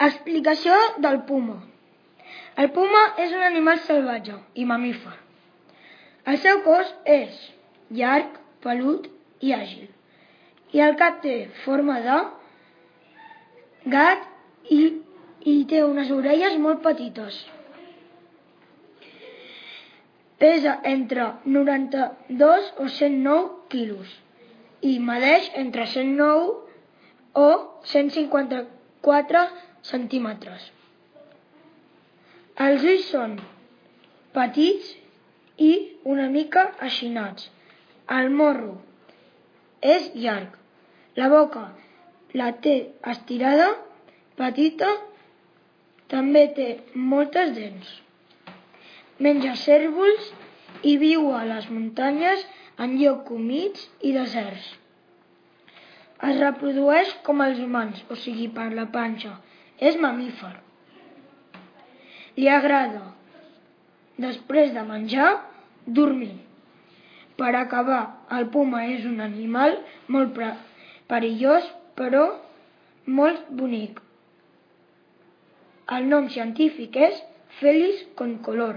Explicació del puma. El puma és un animal salvatge i mamífer. El seu cos és llarg, pelut i àgil. I el cap té forma de gat i, i té unes orelles molt petites. Pesa entre 92 o 109 quilos i medeix entre 109 o 154 centímetres. Els ulls són petits i una mica aixinats. El morro és llarg. La boca la té estirada, petita, també té moltes dents. Menja cèrvols i viu a les muntanyes en llocs humits i deserts. Es reprodueix com els humans, o sigui, per la panxa. És mamífer. Li agrada, després de menjar, dormir. Per acabar, el puma és un animal molt perillós, però molt bonic. El nom científic és Felis concolor.